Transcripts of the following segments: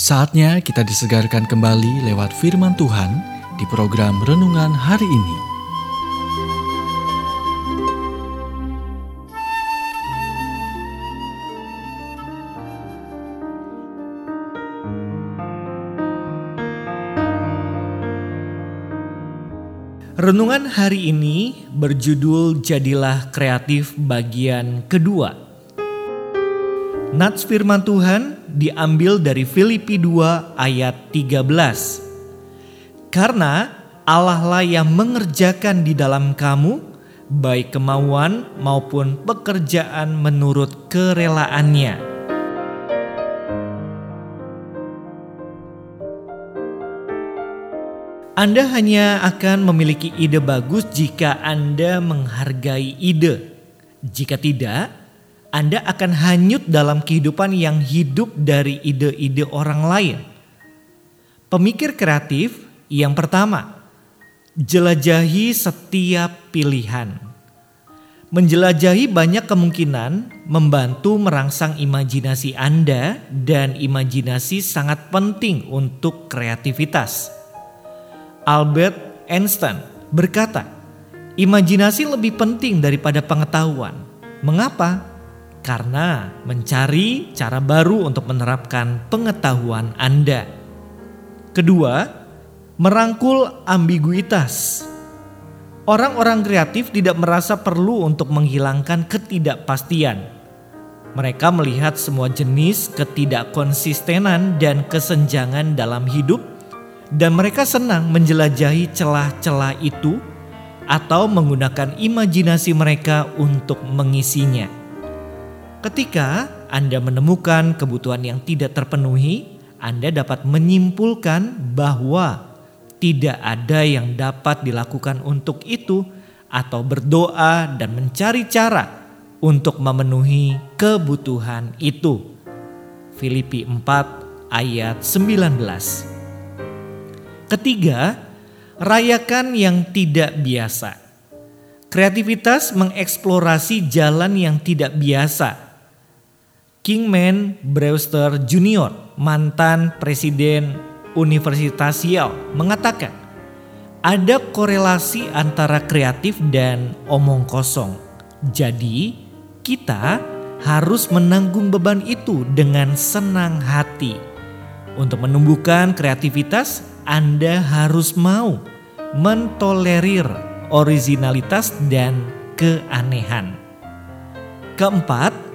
Saatnya kita disegarkan kembali lewat firman Tuhan di program renungan hari ini. Renungan hari ini berjudul Jadilah Kreatif bagian kedua. Nats firman Tuhan diambil dari Filipi 2 ayat 13. Karena Allah lah yang mengerjakan di dalam kamu baik kemauan maupun pekerjaan menurut kerelaannya. Anda hanya akan memiliki ide bagus jika Anda menghargai ide. Jika tidak, anda akan hanyut dalam kehidupan yang hidup dari ide-ide orang lain. Pemikir kreatif yang pertama, jelajahi setiap pilihan. Menjelajahi banyak kemungkinan membantu merangsang imajinasi Anda dan imajinasi sangat penting untuk kreativitas. Albert Einstein berkata, imajinasi lebih penting daripada pengetahuan. Mengapa? Karena mencari cara baru untuk menerapkan pengetahuan Anda. Kedua, merangkul ambiguitas. Orang-orang kreatif tidak merasa perlu untuk menghilangkan ketidakpastian. Mereka melihat semua jenis ketidakkonsistenan dan kesenjangan dalam hidup, dan mereka senang menjelajahi celah-celah itu atau menggunakan imajinasi mereka untuk mengisinya. Ketika Anda menemukan kebutuhan yang tidak terpenuhi, Anda dapat menyimpulkan bahwa tidak ada yang dapat dilakukan untuk itu, atau berdoa dan mencari cara untuk memenuhi kebutuhan itu. Filipi 4 ayat 19. Ketiga, rayakan yang tidak biasa. Kreativitas mengeksplorasi jalan yang tidak biasa Kingman Brewster Jr., mantan presiden Universitas Yale, mengatakan ada korelasi antara kreatif dan omong kosong. Jadi, kita harus menanggung beban itu dengan senang hati. Untuk menumbuhkan kreativitas, Anda harus mau mentolerir originalitas dan keanehan. Keempat,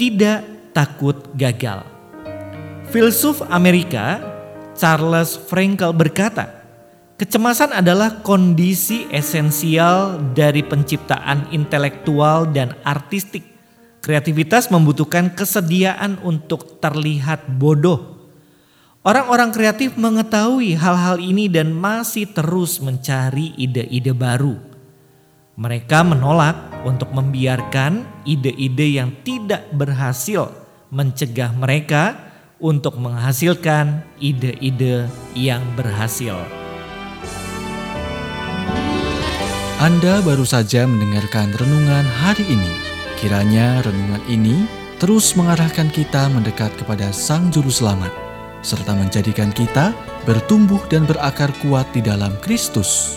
tidak takut gagal. Filsuf Amerika Charles Frankel berkata, kecemasan adalah kondisi esensial dari penciptaan intelektual dan artistik. Kreativitas membutuhkan kesediaan untuk terlihat bodoh. Orang-orang kreatif mengetahui hal-hal ini dan masih terus mencari ide-ide baru. Mereka menolak untuk membiarkan ide-ide yang tidak berhasil mencegah mereka untuk menghasilkan ide-ide yang berhasil. Anda baru saja mendengarkan renungan hari ini. Kiranya renungan ini terus mengarahkan kita mendekat kepada Sang Juru Selamat, serta menjadikan kita bertumbuh dan berakar kuat di dalam Kristus.